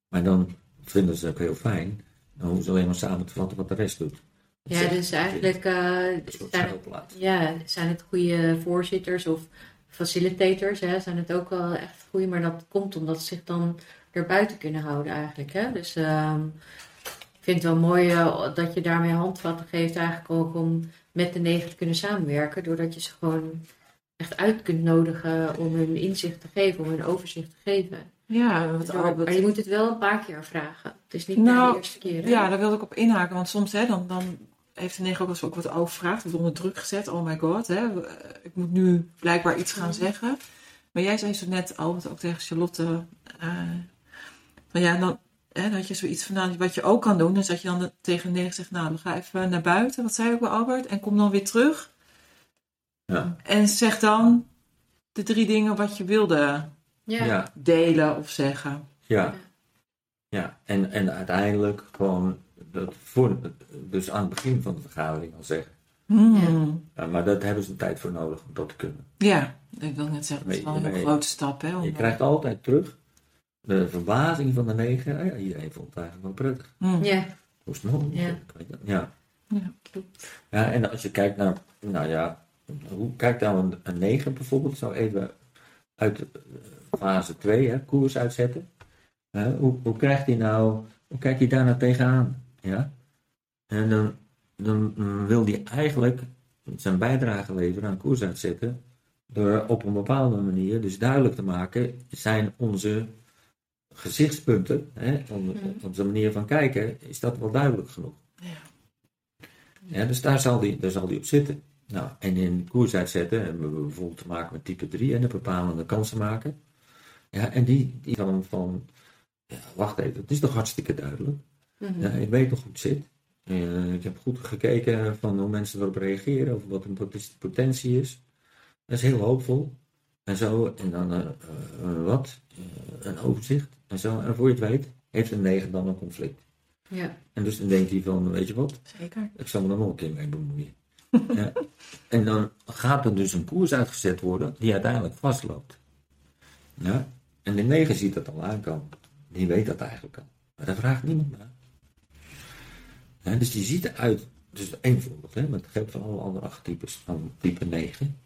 Maar dan vinden ze het ook heel fijn. Dan hoeven ze alleen maar samen te vatten wat de rest doet. Ja, dus eigenlijk eh, zijn, schuilplaats. ja, zijn het goede voorzitters of facilitators, hè, zijn het ook wel echt goede, maar dat komt omdat ze zich dan erbuiten kunnen houden eigenlijk. Hè? Dus ehm, ik vind het wel mooi eh, dat je daarmee handvatten geeft eigenlijk ook om met de negen te kunnen samenwerken, doordat je ze gewoon echt uit kunt nodigen om hun inzicht te geven, om hun overzicht te geven. Ja, wat Door- Albert... maar je moet het wel een paar keer vragen. Het is niet Nou, de eerste keer. hè? Ja, daar wilde ik op inhaken. Want soms hè, dan, dan heeft de negen ook wel eens ook wat overvraagd. Wordt onder druk gezet. Oh my god, hè, ik moet nu blijkbaar iets gaan zeggen. Maar jij zei zo net, Albert, ook tegen Charlotte. eh, van ja, dan, hè, dan had je zoiets van, nou, wat je ook kan doen. Dus dat je dan tegen de negen zegt, nou, dan ga even naar buiten. Wat zei je ook bij Albert? En kom dan weer terug. Ja. En zeg dan de drie dingen wat je wilde Ja. ja. delen of zeggen. Ja. Ja, en, en uiteindelijk gewoon, dat voor, dus aan het begin van de vergadering al zeggen. Hmm. Ja, maar daar hebben ze een tijd voor nodig om dat te kunnen. Ja, ik wil net zeggen, dat is wel een hele grote stap. Hè, om- Je krijgt altijd terug de verbazing van de negen. Ja, iedereen vond het eigenlijk wel prettig. Hmm. Ja. Hoe is het mogelijk? Ja. Ja. Ja. ja, en als je kijkt naar, nou ja, hoe kijkt nou een, een 9 bijvoorbeeld? Zou even uit eh, fase 2, hè, koers uitzetten. Hè, hoe, hoe krijgt hij nou, hoe kijkt hij daar nou tegenaan? Ja? En dan, dan wil hij eigenlijk zijn bijdrage leveren aan koers uitzetten. Door op een bepaalde manier dus duidelijk te maken, zijn onze gezichtspunten, hè, Mhm. onze manier van kijken, is dat wel duidelijk genoeg. Ja. Ja, dus daar zal die, daar zal die op zitten. Nou, en in koers uitzetten hebben we bijvoorbeeld te maken met type 3 en de bepalende kansen maken. Ja, en die, die dan van, ja, wacht even, het is toch hartstikke duidelijk. Ja, ik weet nog hoe het zit. Eh, ik heb goed gekeken van hoe mensen erop reageren, of wat hun pot- potentie is. Dat is heel hoopvol. En zo, en dan eh, wat? Een overzicht. En zo, en voor je het weet, heeft een 9 dan een conflict. Ja. En dus dan denkt hij van, weet je wat, Zeker. ik zal me er nog een keer mee bemoeien. ja. En dan gaat er dus een koers uitgezet worden die uiteindelijk vastloopt. Ja? En de negen ziet dat al aankomen. Die weet dat eigenlijk al. Maar daar vraagt niemand naar. Dus die ziet eruit, dus één voorbeeld, hè, maar het geldt voor alle andere archetypes van type 9.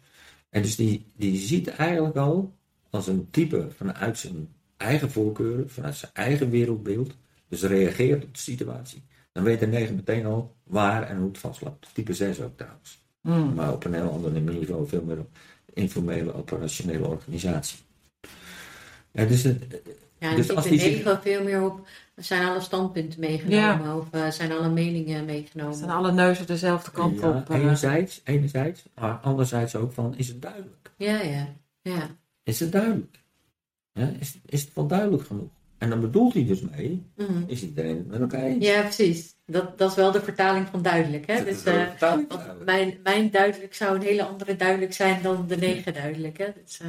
En dus die, die ziet eigenlijk al als een type vanuit zijn eigen voorkeuren, vanuit zijn eigen wereldbeeld, dus reageert op de situatie. Dan weet de 9 meteen al waar en hoe het vastloopt. Type 6 ook trouwens. Hmm. Maar op een heel ander niveau, veel meer op informele, operationele organisatie. Ja, dus het, Ja, en Dus als die zich- negen veel meer op, zijn alle standpunten meegenomen of eh, zijn alle meningen meegenomen. Staan alle neuzen dezelfde kant ja, op. eh. enerzijds, enerzijds, maar anderzijds ook van, is het duidelijk? Ja, ja, ja. Is het duidelijk? Ja, is, is het wel duidelijk genoeg? En dan bedoelt hij dus mee, Mhm. is iedereen het met elkaar eens. Ja, precies. Dat, dat is wel de vertaling van duidelijk. Hè? Dus, eh, vertaling mijn, mijn duidelijk zou een hele andere duidelijk zijn dan de negen duidelijk. Hè? Dus,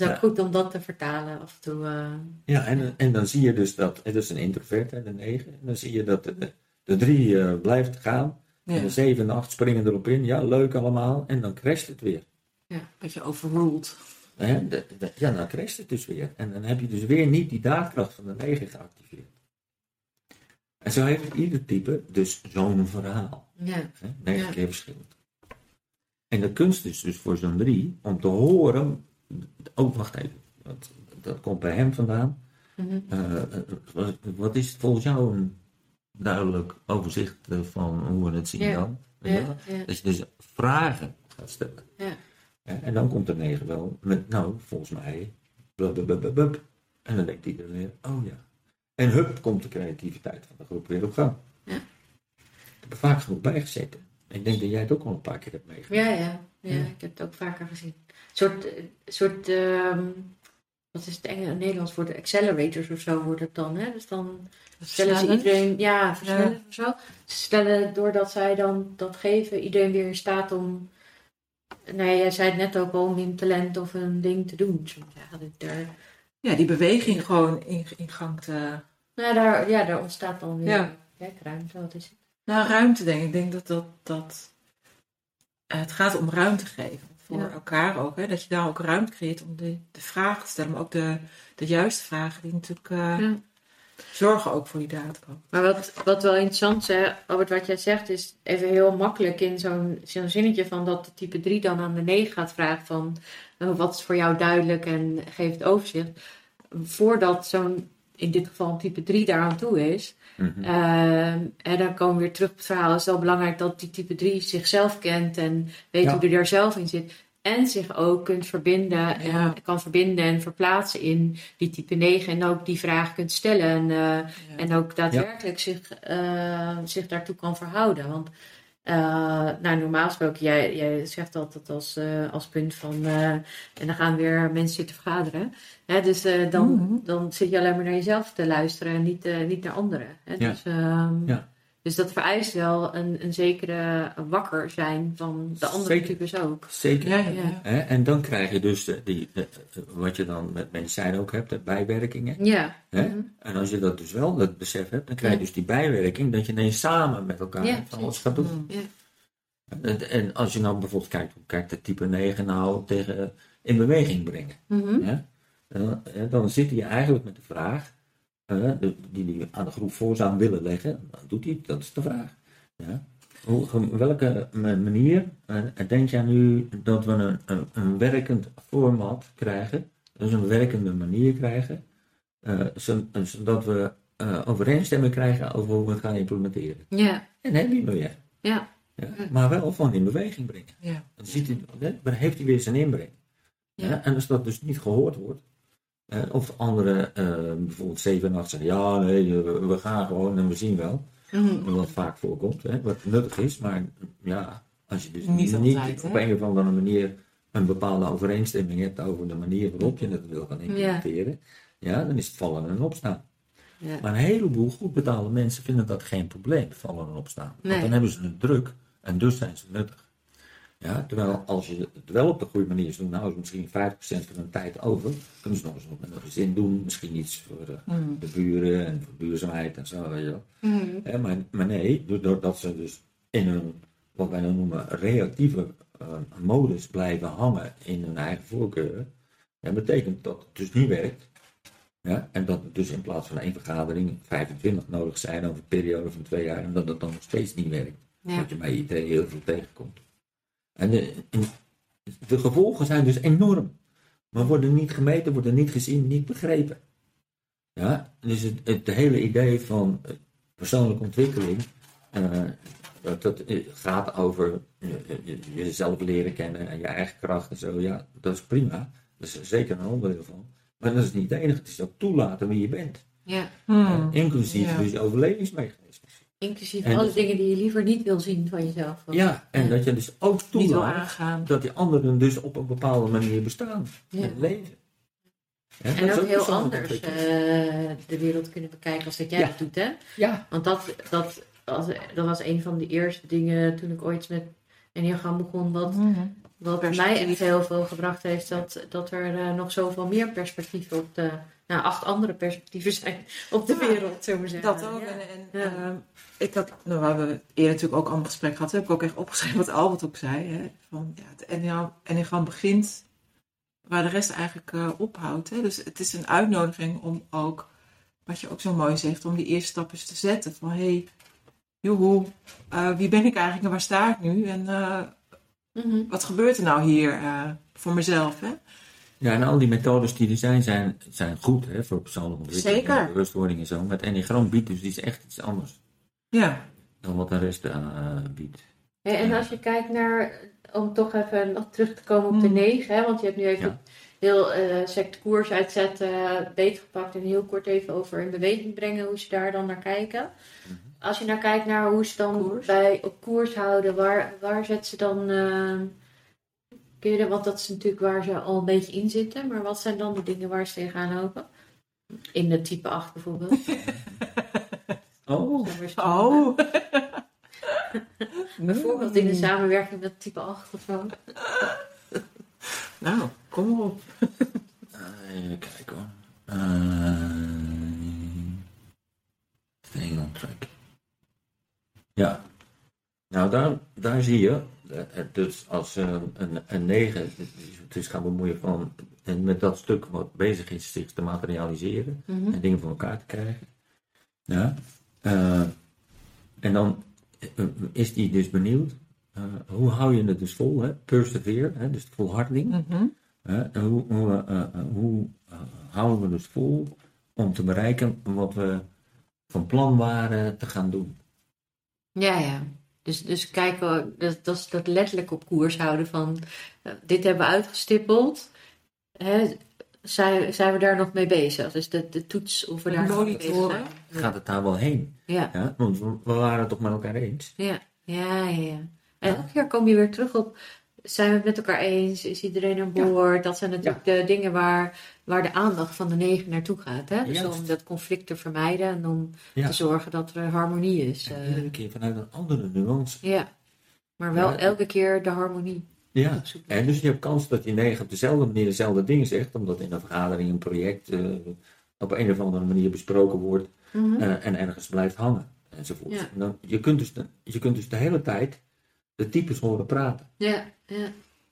is ook Ja. goed om dat te vertalen af en toe. eh. Ja, en, en dan zie je dus dat, het is een introvert, hè, de 9. En dan zie je dat de, de 3 eh, blijft gaan. En Ja, de 7 en 8 springen erop in. Ja, leuk allemaal. En dan crasht het weer. een beetje overruled. Hè, de- de- ja, dan crasht het dus weer. En dan heb je dus weer niet die daadkracht van de 9 geactiveerd. En zo heeft ieder type dus zo'n verhaal. ja. Hè? Negen Ja. keer verschillend. En de kunst is dus voor zo'n 3 om te horen. Oh, wacht even. Dat, dat komt bij hem vandaan. Mhm. Eh, wat, is volgens jou een duidelijk overzicht eh, van hoe we het zien Ja. dan? Ja, ja. Dat je dus vragen gaat stellen. En dan komt de negen wel met, nou, volgens mij, blub. En dan denkt iedereen weer, oh ja. En hup, komt de creativiteit van de groep weer op gang. Ja. Ik heb er vaak genoeg bijgezet. Ik denk dat jij het ook al een paar keer hebt meegemaakt. Ja, ja, ja, ik heb het ook vaker gezien. Een soort, soort ehm, wat is het Engels, Nederlands voor de accelerators of zo wordt het dan. Hè? Dus dan stellen ze iedereen, ja, versnellen of zo. Ze stellen doordat zij dan dat geven, iedereen weer in staat om, nou ja, jij zei het net ook al, om een talent of een ding te doen. Zo, Ja, dat, daar, Ja, die beweging gewoon in, in gang te... nou, daar, ja, daar ontstaat dan weer Ja. werkruimte, wat is het? Nou, ruimte denk ik. Ik denk dat dat... dat het gaat om ruimte geven. Voor Ja. elkaar ook. Hè? Dat je daar ook ruimte creëert om de, de vragen te stellen. Maar ook de, de juiste vragen die natuurlijk eh, Ja. zorgen ook voor je daadkracht. Maar wat, wat wel interessant is, Albert, wat jij zegt, is even heel makkelijk in zo'n zo'n zinnetje van dat de type 3 dan aan de 9 gaat vragen van eh, wat is voor jou duidelijk en geef het overzicht. Voordat zo'n, in dit geval type 3 daaraan toe is. Ehm, en dan komen we weer terug op het verhaal. Het is wel belangrijk dat die type 3 zichzelf kent en weet Ja. hoe hij daar zelf in zit. En zich ook kunt verbinden en Ja. kan verbinden en verplaatsen in die type 9. En ook die vraag kunt stellen. En, eh, en ook daadwerkelijk zich, eh, zich daartoe kan verhouden. Want eh, nou, normaal gesproken, jij, jij zegt altijd als, eh, als punt van... eh, en dan gaan weer mensen zitten vergaderen. Hè, dus dan, Mhm. dan zit je alleen maar naar jezelf te luisteren en niet, niet naar anderen. Hè? Ja. Dus, ehm, Ja. Dus dat vereist wel een, een zekere wakker zijn van de andere Zeker. types ook. Zeker. Ja. Hè? En dan krijg je dus de, die, de- wat je dan met medicijn ook hebt, de bijwerkingen. Ja. Hè? Mhm. En als je dat dus wel, dat besef hebt, dan krijg je Ja. dus die bijwerking dat je ineens samen met elkaar Ja, van alles gaat doen. Mm. Ja. En, en als je nou bijvoorbeeld kijkt, hoe kijkt de type 9 nou tegen in beweging brengen? Mhm. Ja? En, dan- dan zit hij eigenlijk met de vraag, eh, de- die hij aan de groep voor zou willen leggen, dan doet hij, dat is de vraag. Ja? Hoe, welke ma- manier eh, denk jij nu dat we een, een, een werkend format krijgen, dus een werkende manier krijgen, eh, zo- zodat we eh, overeenstemming krijgen over hoe we het gaan implementeren? Ja. En heb je weer. Ja. Ja? Maar wel van in beweging brengen. Ja. Dan, ziet hij, heeft hij weer zijn inbreng. Ja. En als dat dus niet gehoord wordt, eh, of anderen, eh, bijvoorbeeld 7 en 8 zeggen, ja, nee, we, gaan gewoon en we zien wel. Mhm. Wat vaak voorkomt, hè, wat nuttig is, maar ja, als je dus Niet niet, altijd, hè? op een of andere manier een bepaalde overeenstemming hebt over de manier waarop je het wil gaan implementeren, ja. dan is het vallen en opstaan. Ja. Maar een heleboel goed betaalde mensen vinden dat geen probleem, vallen en opstaan. Nee. Want dan hebben ze het druk en dus zijn ze nuttig. Ja, terwijl als je het wel op de goede manier doet, nou is misschien 50% van hun tijd over, kunnen ze nog eens wat met een gezin doen, misschien iets voor eh, Mm. de buren en voor duurzaamheid en zo, weet je wel. Hè, maar, maar nee, doordat ze dus in een, wat wij dan noemen, reactieve eh, modus blijven hangen in hun eigen voorkeuren, ja, betekent dat het dus niet werkt. Ja, en dat er dus in plaats van één vergadering 25 nodig zijn over een periode van twee jaar en dat het dan nog steeds niet werkt. Ja. Dat je bij IT heel veel tegenkomt. En de, de gevolgen zijn dus enorm. Maar worden niet gemeten, worden niet gezien, niet begrepen. Ja, dus het, het hele idee van eh, persoonlijke ontwikkeling, eh, dat, dat eh, gaat over je- jezelf leren kennen en je eigen kracht en zo. Ja, dat is prima. Dat is er zeker een onderdeel van. Maar dat is niet het enige. Het is ook toelaten wie je bent. Ja. Mm. Eh, inclusief Ja. dus je overlevingsmechanismes. Inclusief En- alle dingen die je liever niet wil zien van jezelf. Ja, en Ja. dat je dus ook toelaat aangaan. dat die anderen dus op een bepaalde manier bestaan Ja. en leven. Ja, En ook heel anders eh, de wereld kunnen bekijken als dat jij dat doet, hè? Ja, Want dat, dat, dat was een van de eerste dingen toen ik ooit met Enneagram begon. Wat, wat mij echt heel veel gebracht heeft. Dat, dat er eh, nog zoveel meer perspectieven op de... Nou, acht andere perspectieven zijn op de Ja, wereld, zullen we zeggen. Dat ook. Ja. En, en, Ja. ehm, ik had, nou, we hebben eerder natuurlijk ook al een gesprek gehad. Heb ik ook echt opgeschreven wat Albert ook zei. Hè, van, ja, het enneagram- enneagram begint waar de rest eigenlijk eh, ophoudt. Hè. Dus het is een uitnodiging om ook, wat je ook zo mooi zegt, om die eerste stap eens te zetten. Van hé, hey, joehoe, eh, wie ben ik eigenlijk en waar sta ik nu? En eh, Mhm. wat gebeurt er nou hier eh, voor mezelf? Hè? Ja, en al die methodes die er zijn, zijn, zijn goed hè, voor persoonlijke ontwikkeling. Zeker. en Bewustwording en zo. Maar het enneagram biedt dus iets echt iets anders Ja, dan wat de rest eh, biedt. Ja, en als je kijkt naar, om toch even nog terug te komen op de Hmm. 9, hè, want je hebt nu even Ja. heel eh sect koers uitzetten, beetgepakt en heel kort even over in beweging brengen, hoe ze daar dan naar kijken. Mhm. Als je nou kijkt naar hoe ze dan Koers. bij op koers houden, waar, waar zet ze dan, eh, kun je dat, want dat is natuurlijk waar ze al een beetje in zitten, maar wat zijn dan de dingen waar ze tegenaan lopen? In de type 8 bijvoorbeeld. Oh, oh. Bijvoorbeeld in de samenwerking met type 8 of zo. Nou, kom op. Eh, even kijken hoor. Eh, staying on track. Ja. Nou, daar, daar zie je, eh, eh, dus als eh, een, een 9 dus gaan bemoeien van, en met dat stuk wat bezig is zich te materialiseren Mhm. en dingen voor elkaar te krijgen. Ja. En dan is die dus benieuwd, hoe hou je het dus vol, hè? persevere, hè? dus volharding. Mhm. Hoe hoe, hoe houden we dus vol om te bereiken wat we van plan waren te gaan doen? Ja, ja. Dus, dus kijken, dat, dat is dat letterlijk op koers houden van eh, dit hebben we uitgestippeld. Hè, zijn, zijn we daar nog mee bezig? Dus de, de toets of we daar nog mee bezig zijn. Gaat het daar wel heen? Ja, Ja? Want we, we waren het toch met elkaar eens? ja, ja, ja. ja. En elke keer kom je weer terug op, zijn we het met elkaar eens? Is iedereen aan boord? Dat zijn natuurlijk de dingen waar, waar de aandacht van de negen naartoe gaat. Hè? Dus Juist. om dat conflict te vermijden en om Ja. te zorgen dat er harmonie is. En eh. iedere keer vanuit een andere nuance. ja, maar wel elke keer de harmonie Ja. En dus je hebt kans dat die negen op dezelfde manier dezelfde dingen zegt, omdat in een vergadering een project eh, op een of andere manier besproken wordt Mhm. eh, en ergens blijft hangen. Enzovoort. Dan, je, kunt dus de, je kunt dus de hele tijd de types horen praten. Ja, ja.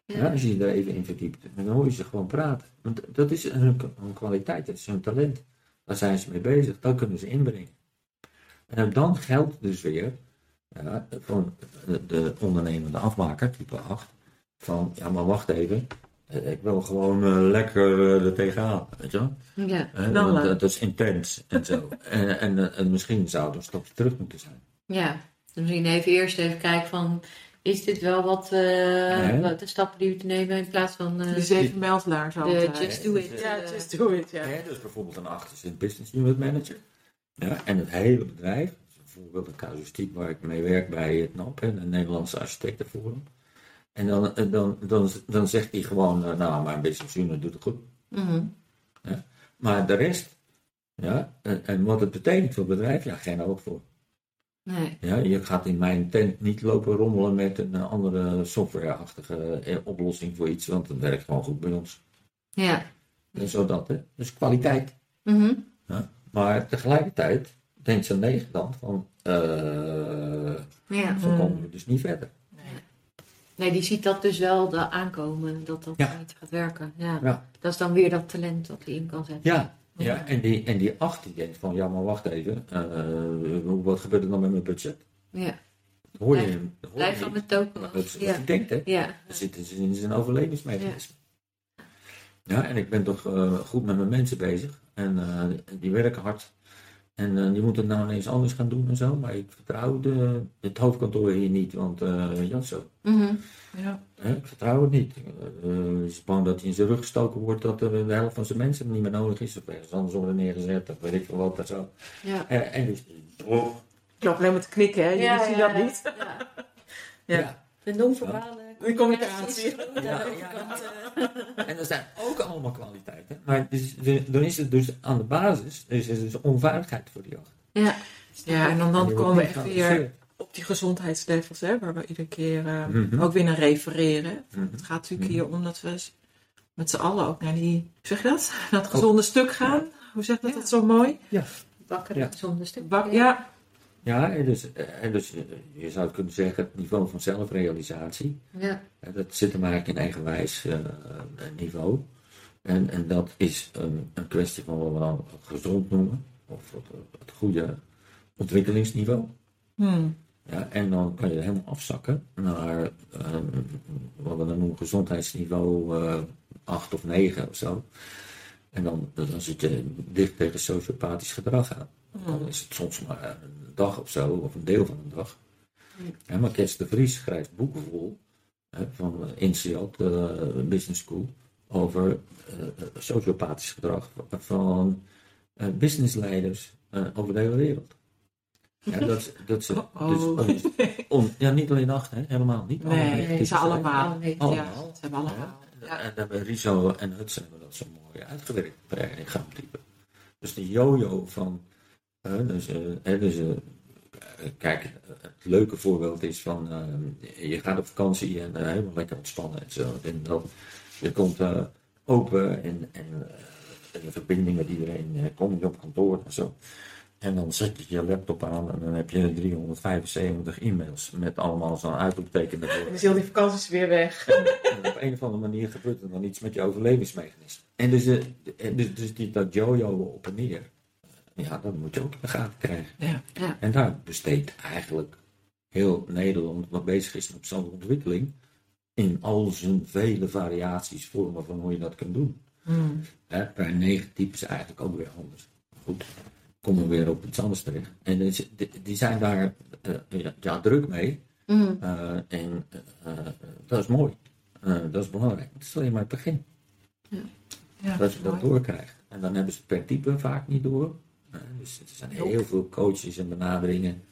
Ja. Ja. als je je er even in verdiept, dan hoor je ze gewoon praten. Want dat is hun, hun kwaliteit, dat is hun talent. Daar zijn ze mee bezig, dat kunnen ze inbrengen. En dan geldt dus weer ja, voor de, de ondernemende afmaker, type 8, van ja, maar wacht even, ik wil gewoon eh, lekker eh, er tegenaan, weet je wel? Ja, Eh, want dat is intens en zo. en, en, en misschien zou er een stapje terug moeten zijn. ja. Misschien even eerst even kijken van, is dit wel wat, eh, Ja. wat de stappen die we te nemen in plaats van eh, De zeven mijlslaars de altijd. just do it. Ja, just do it, ja. Ja, dus bijvoorbeeld een 8 is een business unit manager. Ja, en het hele bedrijf, bijvoorbeeld een casuïstiek waar ik mee werk bij het NAP, de Nederlandse Architectenforum. En dan, eh, dan, dan, dan zegt hij gewoon, eh, nou, mijn business unit doet het goed. mhm. Maar de rest, ja, en, en wat het betekent voor het bedrijf, ja, geen oog voor. Nee, Ja, je gaat in mijn tent niet lopen rommelen met een eh, andere softwareachtige eh, oplossing voor iets, want het werkt gewoon goed bij ons. ja. En zo dat, hè. Dus kwaliteit. Mhm. Maar tegelijkertijd denkt zo'n negen dan van, eh, ja. zo komen we dus niet verder. Nee, die ziet dat dus wel de aankomen, dat dat Ja. niet gaat werken. Ja. Ja. Dat is dan weer dat talent dat hij in kan zetten. Ja, ja en, die, en die acht die denkt van, ja maar wacht even, eh, hoe- wat gebeurt er dan met mijn budget? Ja. Hoor je hem? Blijf van met token Dat is wat Ja. hij denkt, hè. Ja. Dan zitten ze in zijn overlevingsmechanisme. Ja, en ik ben toch eh, goed met mijn mensen bezig. En eh, die werken hard. En eh, die moeten het nou ineens anders gaan doen en zo. Maar ik vertrouw de, het hoofdkantoor hier niet, want eh ja, zo. Mhm. Ja. Hè, ik vertrouw het niet. Eh hij is bang dat hij in zijn rug gestoken wordt dat er de helft van zijn mensen niet meer nodig is. Of ergens anders worden neergezet, of weet ik veel wat en zo. Ja. En, en dus, oh, alleen maar te knikken, hè? Jullie zien dat niet. Ja. Ja. ja. De non-verbale De communicatie. Ja, Ja, de ja. En dat zijn ook allemaal kwaliteiten. Maar dus, dus- dan is het dus aan de basis, dus is dus onveiligheid voor die jacht. Ja, Ja, en dan, dan je komen we echt weer op die gezondheidslevels, hè, waar we iedere keer eh, Mhm. ook weer naar refereren. Mhm. Het gaat natuurlijk Mhm. hier om dat we met z'n allen ook naar die, hoe zeg je dat? Naar het gezonde stuk gaan. Hoe zeg dat Ja. dat zo mooi? bakken Ja. zonder stuk. Bak, ja. Ja, en dus, en dus eh, je zou kunnen zeggen het niveau van zelfrealisatie. Ja. Eh, Dat zit hem eigenlijk in eigenwijs eh, niveau. En, en dat is een, een kwestie van wat we dan gezond noemen, of het, het goede ontwikkelingsniveau. Hmm. Ja, en dan kan je helemaal afzakken naar eh, wat we dan noemen gezondheidsniveau eh 8 of 9 of zo. En dan, dan zit je dicht tegen sociopathisch gedrag aan. Dan is het soms maar een dag of zo, of een deel van een dag. Ja, maar Kets de Vries schrijft boeken vol hè, van uh, INSEAD, eh, Business School, over eh, sociopathisch gedrag van eh, businessleiders eh, over de hele wereld. Ja, dat, dat ze, Oh. dus on- on- ja, niet alleen acht, hè, helemaal niet. Nee, ze allemaal. Ja, ze hebben allemaal. Ja. En hebben Riso en Hudson hebben dat zo mooi uitgewerkt per enigramtype. Dus de yo-yo van. Dus, eh, hè, dus, eh, kijk, het leuke voorbeeld is van. eh, je gaat op vakantie en helemaal lekker ontspannen en zo. En dan, je komt eh, open en, en de verbinding met iedereen. kom je op kantoor en zo. En dan zet je je laptop aan en dan heb je 375 e-mails met allemaal zo'n uitroepteken. Dan is heel die vakanties weer weg. En op een of andere manier gebeurt er dan iets met je overlevingsmechanisme. En dus, en dus, dus die, dat jojo op en neer, ja, dat moet je ook in de gaten krijgen. Ja. En daar besteedt eigenlijk heel Nederland wat bezig is met zo'n ontwikkeling. In al zijn vele variaties, vormen van hoe je dat kunt doen. Hmm. Hè, per negen types eigenlijk ook weer anders. Goed, komen we weer op iets anders terecht. En dus, die, die zijn daar eh, ja, ja, druk mee. Mm. Uh, en uh, dat is mooi. Uh, dat is belangrijk. Het is alleen maar het begin. Ja, dat je dat mooi. doorkrijgt. En dan hebben ze het per type vaak niet door. Uh, dus er zijn heel veel coaches en benaderingen.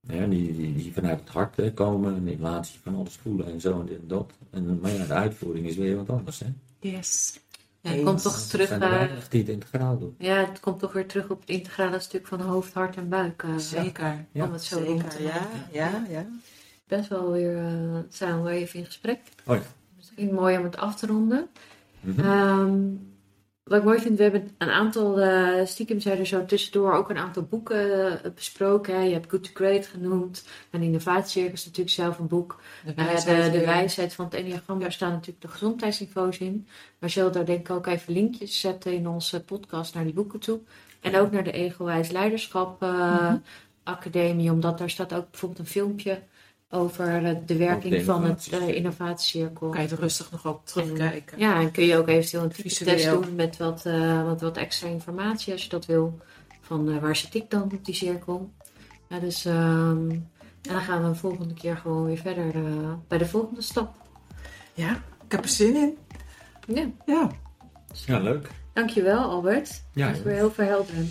Ja, die, die, die vanuit het hart hè, komen. En die laten je van alles voelen en zo en dit en dat. En, maar ja, de uitvoering is weer wat anders. Hè? Yes. Ja, het komt toch Er terug. weinig die het integraal doen. ja, het komt toch weer terug op het integrale stuk van hoofd, hart en buik. eh, Zeker. Ja. Om het zo rond te Zeker, ja. Ja, ja. Best wel weer, eh, zijn we weer even in gesprek. Oh ja. Misschien mooi om het af te ronden. Mhm. Ehm, wat ik mooi vind, we hebben een aantal, eh stiekem zijn er zo tussendoor ook een aantal boeken eh, besproken. hè. Je hebt Good to Great genoemd. En Innovatiecircus is natuurlijk zelf een boek. De ja, wijsheid de, wijsheid van het Enneagram, daar staan natuurlijk de gezondheidsniveaus in. Maar zullen daar denk ik ook even linkjes zetten in onze podcast naar die boeken toe. En ook naar de Egowijs Leiderschap eh, Mhm. Academie, omdat daar staat ook bijvoorbeeld een filmpje over eh, de werking de van het innovatiecirkel. eh, innovatiecirkel. Kan je er rustig nog op terugkijken. Ja, en kun je ook eventueel een test Visueel. doen met wat, eh, wat, wat extra informatie als je dat wil. Van eh, waar zit ik dan op die cirkel? Ja, dus, ehm, en dan gaan we een volgende keer gewoon weer verder eh, bij de volgende stap. Ja, ik heb er zin in. Ja, Ja. Ja, leuk. dankjewel Albert. Ja, dat is weer heel verhelderend.